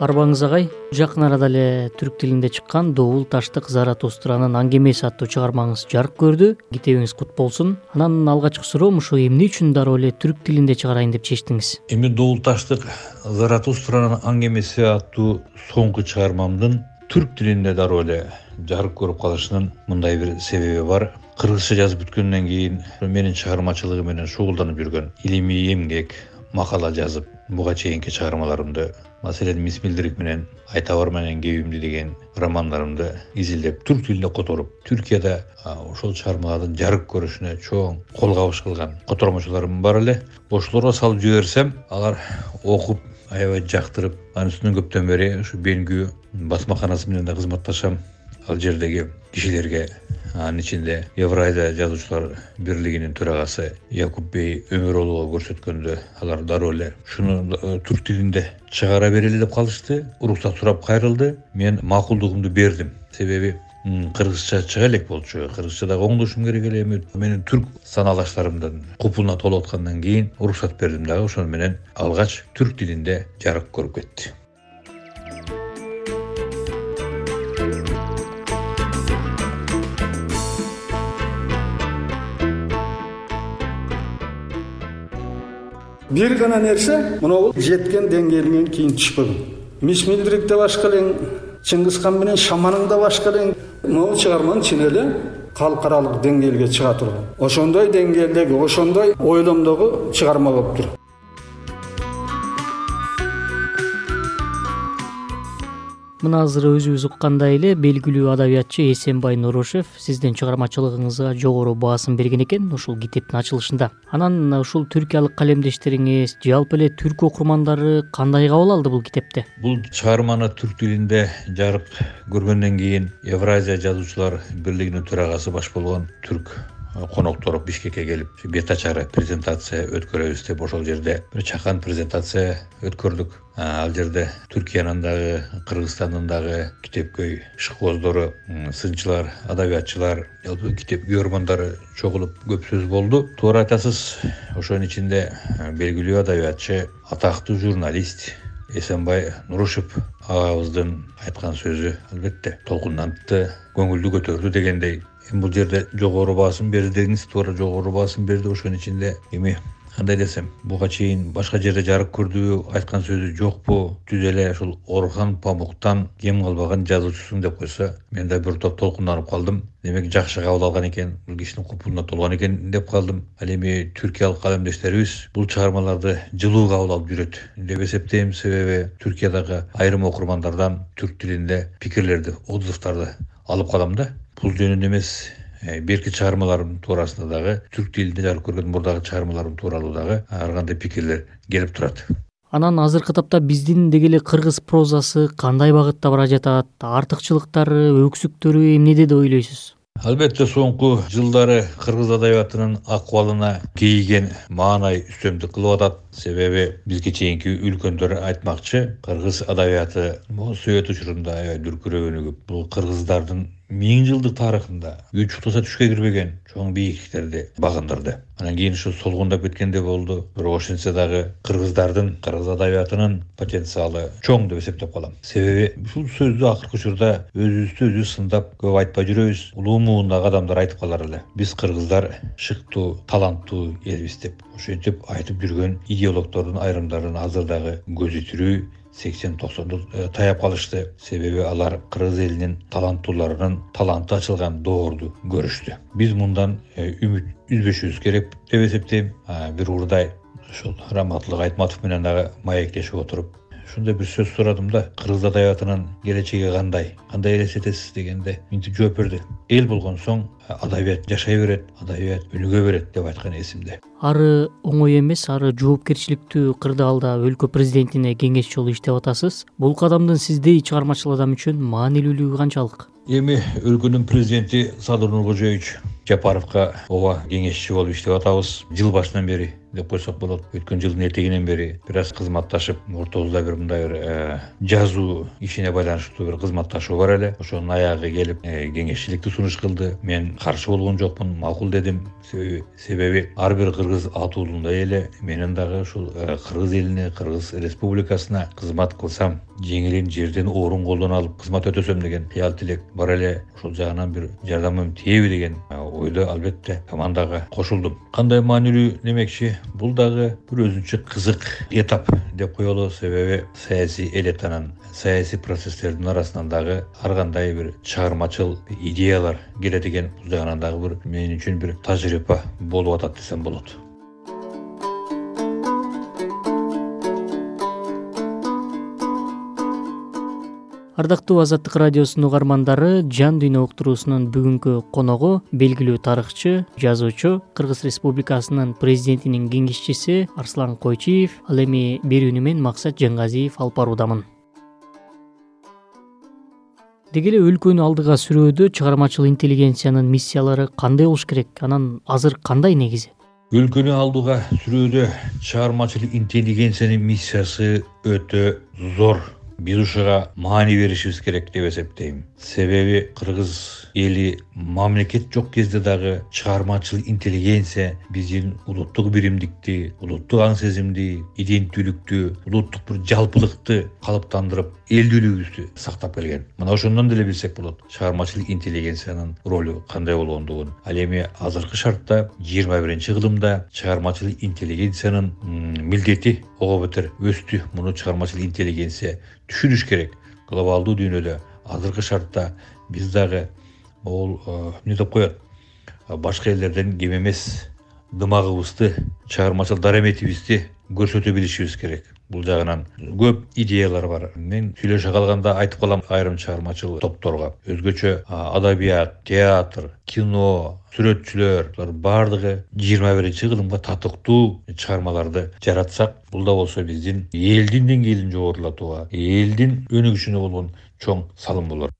арбаңыз агай жакын арада эле түрк тилинде чыккан доул таштык заратустранын аңгемеси аттуу чыгармаңыз жарык көрдү. Китебиңиз кут болсун. Анан алгачкы суроом ушу эмне үчүн дароо эле түрк тилинде чыгарайын деп чечтиңиз? Эми доул таштык заратустранын аңгемеси аттуу соңку чыгармамдын түрк тилинде дароо эле жарык көрүп калышынын мындай бир себеби бар. Кыргызча жазып бүткөндөн кийин менин чыгармачылыгым менен шугулданып жүргөн илимий эмгек макала жазып буга чейинки чыгармаларымды маселен мис милдрик менен айтабар менен кебимди деген романдарымды изилдеп түрк тилинде которуп түркияда ошол чыгармалардын жарык көрүшүнө чоң кол кабыш кылган котормочуларым бар эле. Ошолорго салып жиберсем алар окуп аябай жактырып анын үстүнө көптөн бери ушу бенгүү басмаканасы менен да кызматташам. Ал жердеги кишилерге анын ичинде евразия жазуучулар бирлигинин төрагасы якупбей өмүролуга көрсөткөндө алар дароо эле ушуну э, түрк тилинде чыгара бергиле деп калышты. Уруксат сурап кайрылды. Мен макулдугумду бердим. Себеби кыргызча чыга элек болчу. Кыргызча дагы оңдошум керек эле эми менин түрк санаалаштарымдын купулуна толуп аткандан кийин уруксат бердим дагы. Ошону менен алгач түрк тилинде жарык көрүп кетти бир гана нерсе моногул жеткен деңгээлиңен кийин түшпөгүн мис милдрикте башка элең чыңгыз хан менен шаманың да башка элең могул чыгармаң чын эле калкаралык деңгээлге чыга турган. Ошондой деңгээлдеги ошондой ойломдогу чыгарма болуптур мына азыр өзүбүз уккандай эле белгилүү адабиятчы эсенбай нурушев сиздин чыгармачылыгыңызга жогору баасын берген экен ушул китептин ачылышында. Анан ушул түркиялык калемдештериңиз жалпы эле түрк окурмандары кандай кабыл алды бул китепти бул чыгарманы түрк тилинде жарык көргөндөн кийин евразия жазуучулар бирлигинин төрагасы баш болгон түрк коноктору бишкекке келип бет ачары презентация өткөрөбүз деп ошол жерде бир чакан презентация өткөрдүк. Ал жерде түркиянын дагы кыргызстандын дагы китепкөй ишкыбоздору сынчылар адабиятчылар китеп күйөрмандары чогулуп көп сөз болду. Туура айтасыз ошонун ичинде белгилүү адабиятчы атактуу журналист эсенбай нурушев агабыздын айткан сөзү албетте толкундантты көңүлдү көтөрдү дегендей бул жерде жогору баасын берди дедиңиз туура жогору баасын берди. Ошонун ичинде эми кандай десем буга чейин башка жерде жарык көрдүбү айткан сөзү жокпу. Түз эле ушул орхан памуктан кем калбаган жазуучусуң деп койсо мен да бир топ толкунданып калдым. Демек жакшы кабыл алган экен бул кишинин купулуна толгон экен деп калдым. Ал эми түркиялык калемдештерибиз бул чыгармаларды жылуу кабыл алып жүрөт деп эсептейм. Себеби түркиядагы айрым окурмандардан түрк тилинде пикирлерди отзывдарды алып калам да бул жөнүндө эмес э, берки чыгармаларым туурасында дагы түрк тилинде жарык көргөн мурдагы чыгармаларым тууралуу дагы ар кандай пикирлер келип турат. Анан азыркы тапта биздин деги эле кыргыз прозасы кандай багытта бара жатат артыкчылыктары өксүктөрү эмнеде деп ойлойсуз? Албетте соңку жылдары кыргыз адабиятынын акыбалына кейиген маанай үстөмдүк кылып атат. Себеби бизге чейинки үлкөндөр айтмакчы кыргыз адабияты могу совет учурунда аябай дүркүрөгөнү көп. Бул кыргыздардын миң жылдык тарыхында күч уктаса түшкө кирбеген чоң бийиктиктерди багындырды. Анан кийин ушу солгундап кеткендей болду. Бирок ошентсе дагы кыргыздардын кыргыз адабиятынын потенциалы чоң деп эсептеп калам. Себеби ушул сөздү акыркы учурда өзүбүздү өзүбүз сындап көп айтпай жүрөбүз. Улуу муундагы адамдар айтып калар эле. Биз кыргыздар шыктуу таланттуу элбиз деп ошентип айтып жүргөн идеологдордун айрымдарын азыр дагы көзү тирүү сексен токсондо э, таяп калышты. Себеби алар кыргыз элинин таланттууларынын таланты ачылган доорду көрүштү. Биз мындан э, үмүт үзбөшүбүз керек деп эсептейм. Бир урдай ушул раматылык айтматов менен дагы маектешип отуруп ушундай бир сөз сурадым да. Кыргыз адабиятынын келечеги кандай? Кандай элестетесиз дегенде мынтип жооп берди эл болгон соң адабият жашай берет адабият өнүгө берет деп айтканы эсимде. Ары оңой эмес ары жоопкерчиликтүү кырдаалда өлкө президентине кеңешчи болуп иштеп атасыз. Бул кадамдын сиздей чыгармачыл адам үчүн маанилүүлүгү канчалык. Эми өлкөнүн президенти садыр нуркожоевич жапаровго ооба кеңешчи болуп иштеп атабыз. Жыл башынан бери деп койсок болот. Өткөн жылдын этегинен бери бир аз кызматташып ортобузда бир мындай бир э, жазуу ишине байланыштуу бир кызматташуу бар эле. Ошонун аягы келип э, кеңешчиликти сунуш кылды. Мен каршы болгон жокмун макул дедим. Себеби ар бир кыргыз ат уулундай эле менин дагы ушул э, кыргыз элине кыргыз республикасына кызмат кылсам жеңилин жерден орун колдон алып кызмат өтөсөм деген кыял тилек. Бар эле ошол жагынан бир жардамым тиеби деген ойдо албетте командага кошулдум. Кандай маанилүү демекчи? Бул дагы бир өзүнчө кызык этап деп коелу себеби саясий элитанын саясий процесстердин арасынан дагы ар кандай бир чыгармачыл идеялар келет экен бул жагынан дагы бир мен үчүн бир тажрыйба болуп атат десем болот ардактуу азаттык радиосунун угармандары жан дүйнө уктуруусунун бүгүнкү коногу белгилүү тарыхчы жазуучу кыргыз республикасынын президентинин кеңешчиси арслан койчиев ал эми берүүнү мен максат жангазиев алып баруудамын. Деги эле өлкөнү алдыга сүрүүдө чыгармачыл интеллигенциянын миссиялары кандай болуш керек? Анан азыр кандай негизи? Өлкөнү алдыга сүрүүдө чыгармачыл интеллигенциянын миссиясы өтө зор биз ушуга маани беришибиз керек деп эсептейм. Себеби кыргыз эли мамлекет жок кезде дагы чыгармачыл интеллигенция биздин улуттук биримдикти улуттук аң сезимди иденттүүлүктү улуттук бир жалпылыкты калыптандырып элдүүлүгүбүздү сактап келген. Мына ошондон деле билсек болот. Чыгармачыл интеллигенциянын ролу кандай болгондугун. Ал эми азыркы шартта жыйырма биринчи кылымда чыгармачыл интеллигенциянын милдети ого бетер өстү. Муну чыгармачыл интеллигенция түшүнүш керек. Глобалдуу дүйнөдө азыркы шартта биз дагы могул эмне деп коет? Башка элдерден кем эмес дымагыбызды чыгармачыл дараметибизди көрсөтө билишибиз керек бул жагынан көп идеялар бар. Мен сүйлөшө калганда айтып калам айрым чыгармачыл топторго. Өзгөчө адабият театр кино сүрөтчүлөр булар баардыгы жыйырма биринчи кылымга татыктуу чыгармаларды жаратсак бул да болсо биздин элдин деңгээлин жогорулатууга элдин өнүгүшүнө болгон чоң салым болор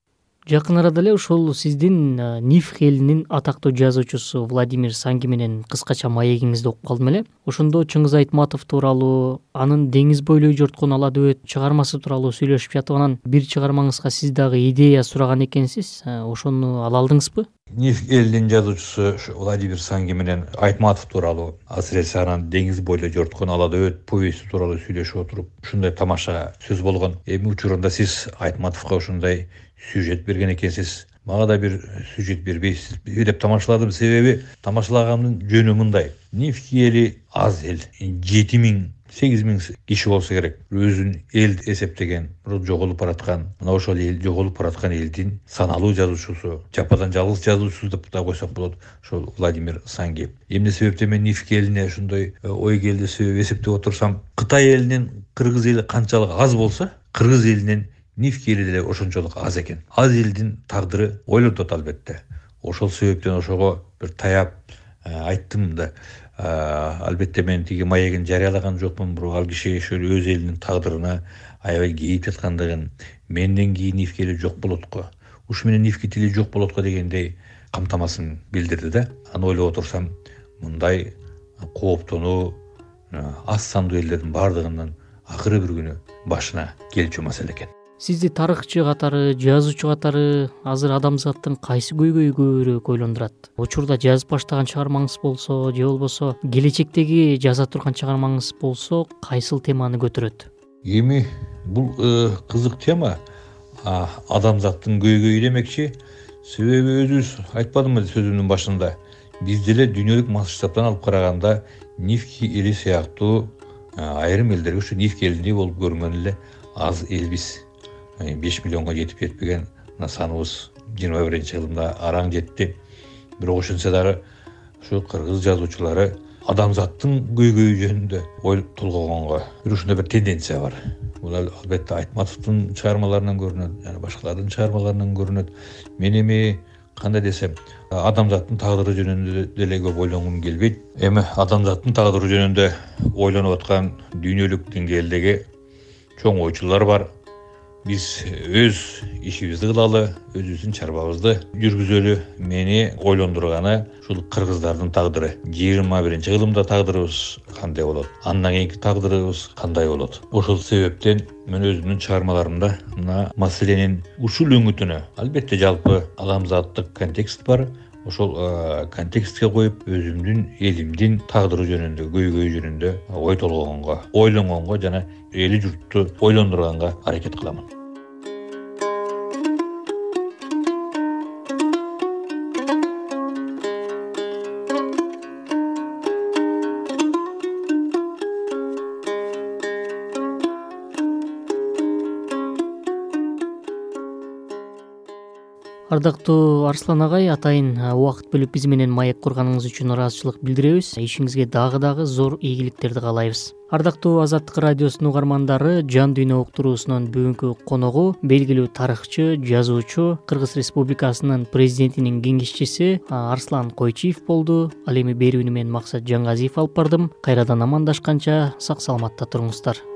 жакын арада эле ушул сиздин ниф элинин атактуу жазуучусу владимир санги менен кыскача маегиңизди окуп калдым эле. Ошондо чыңгыз айтматов тууралуу анын деңиз бойлой жорткон ала дөбөт чыгармасы тууралуу сүйлөшүп жатып анан бир чыгармаңызга сиз дагы идея сураган экенсиз. Ошону ала алдыңызбы ниф элинин жазуучусу владимир санги менен айтматов тууралуу асыресе анан деңиз бойлой жорткон ала дөбөт повести тууралуу сүйлөшүп отуруп ушундай тамаша сөз болгон. Эми учурунда сиз айтматовго ушундай сюжет берген экенсиз. Мага да бир сюжет бербейсизби деп тамашаладым. Себеби тамашалагандын жөнү мындай. Нивки эли аз эл. Жети миң сегиз миң киши болсо керек. Өзүн эл эсептеген жоголуп бараткан мына ошол эл жоголуп бараткан элдин саналуу жазуучусу жападан жалгыз жазуучусу деп да койсок болот ошол владимир санги эмне себептен мен нивки элине ушундай э, ой келди себеби эсептеп отурсам кытай элинен кыргыз эли канчалык аз болсо кыргыз элинен нифки эли деле ошончолук аз экен. Аз элдин тагдыры ойлонтот албетте. Ошол себептен ошого бир таяп э, айттым да албетте мен тиги маегин жарыялаган жокмун бирок ал киши ошол өз элинин тагдырына аябай кейип жаткандыгын менден кийин нифки эли жок болот го ушу менен нифки тили жок болот го дегендей камтамасын билдирди да. Аны ойлоп отурсам мындай кооптонуу аз сандуу элдердин баардыгынын акыры бир күнү башына келчү маселе экен сизди тарыхчы катары жазуучу катары азыр адамзаттын кайсы көйгөйү көбүрөөк ойлондурат? Учурда жазып баштаган чыгармаңыз болсо же болбосо келечектеги жаза турган чыгармаңыз болсо кайсыл теманы көтөрөт? Эми бул э, кызык тема. Адамзаттын көйгөйү демекчи. Себеби өзүбүз айтпадымбы сөзүмдүн башында. Биз деле дүйнөлүк масштабтан алып караганда нифки эли сыяктуу айрым элдерге ушу нифки элиндей болуп көрүнгөн эле аз элбиз беш миллионго жетип жетпеген мына саныбыз жыйырма биринчи кылымда араң жетти бирок ошентсе дагы ушу кыргыз жазуучулары адамзаттын көйгөйү жөнүндө ой толгогонго бир ушундай бир тенденция бар. Бул албетте айтматовдун чыгармаларынан көрүнөт жана башкалардын чыгармаларынан көрүнөт. Мен эми кандай десем адамзаттын тагдыры жөнүндө деле көп ойлонгум келбейт. Эми адамзаттын тагдыры жөнүндө ойлонуп аткан дүйнөлүк деңгээлдеги чоң ойчулар бар биз өз ишибизди кылалы өзүбүздүн чарбабызды жүргүзөлү мени ойлондурганы ушул кыргыздардын тагдыры. Жыйырма биринчи кылымда тагдырыбыз кандай болот? Андан кийинки тагдырыбыз кандай болот? Ошол себептен мен өзүмдүн чыгармаларымда мына маселенин ушул үңүтүнө албетте жалпы адамзаттык контекст бар ошол контекстке коюп өзүмдүн элимдин тагдыры жөнүндө көйгөйү жөнүндө ой толгогонго ойлонгонго жана эли журтту ойлондурганга аракет кыламын ардактуу арслан агай атайын убакыт бөлүп биз менен маек курганыңыз үчүн ыраазычылык билдиребиз. Ишиңизге дагы дагы зор ийгиликтерди каалайбыз. Ардактуу азаттык радиосунун угармандары жан дүйнө уктуруусунун бүгүнкү коногу белгилүү тарыхчы жазуучу кыргыз республикасынын президентинин кеңешчиси арслан койчиев болду. Ал эми берүүнү мен максат жангазиев алып бардым. Кайрадан амандашканча сак саламатта туруңуздар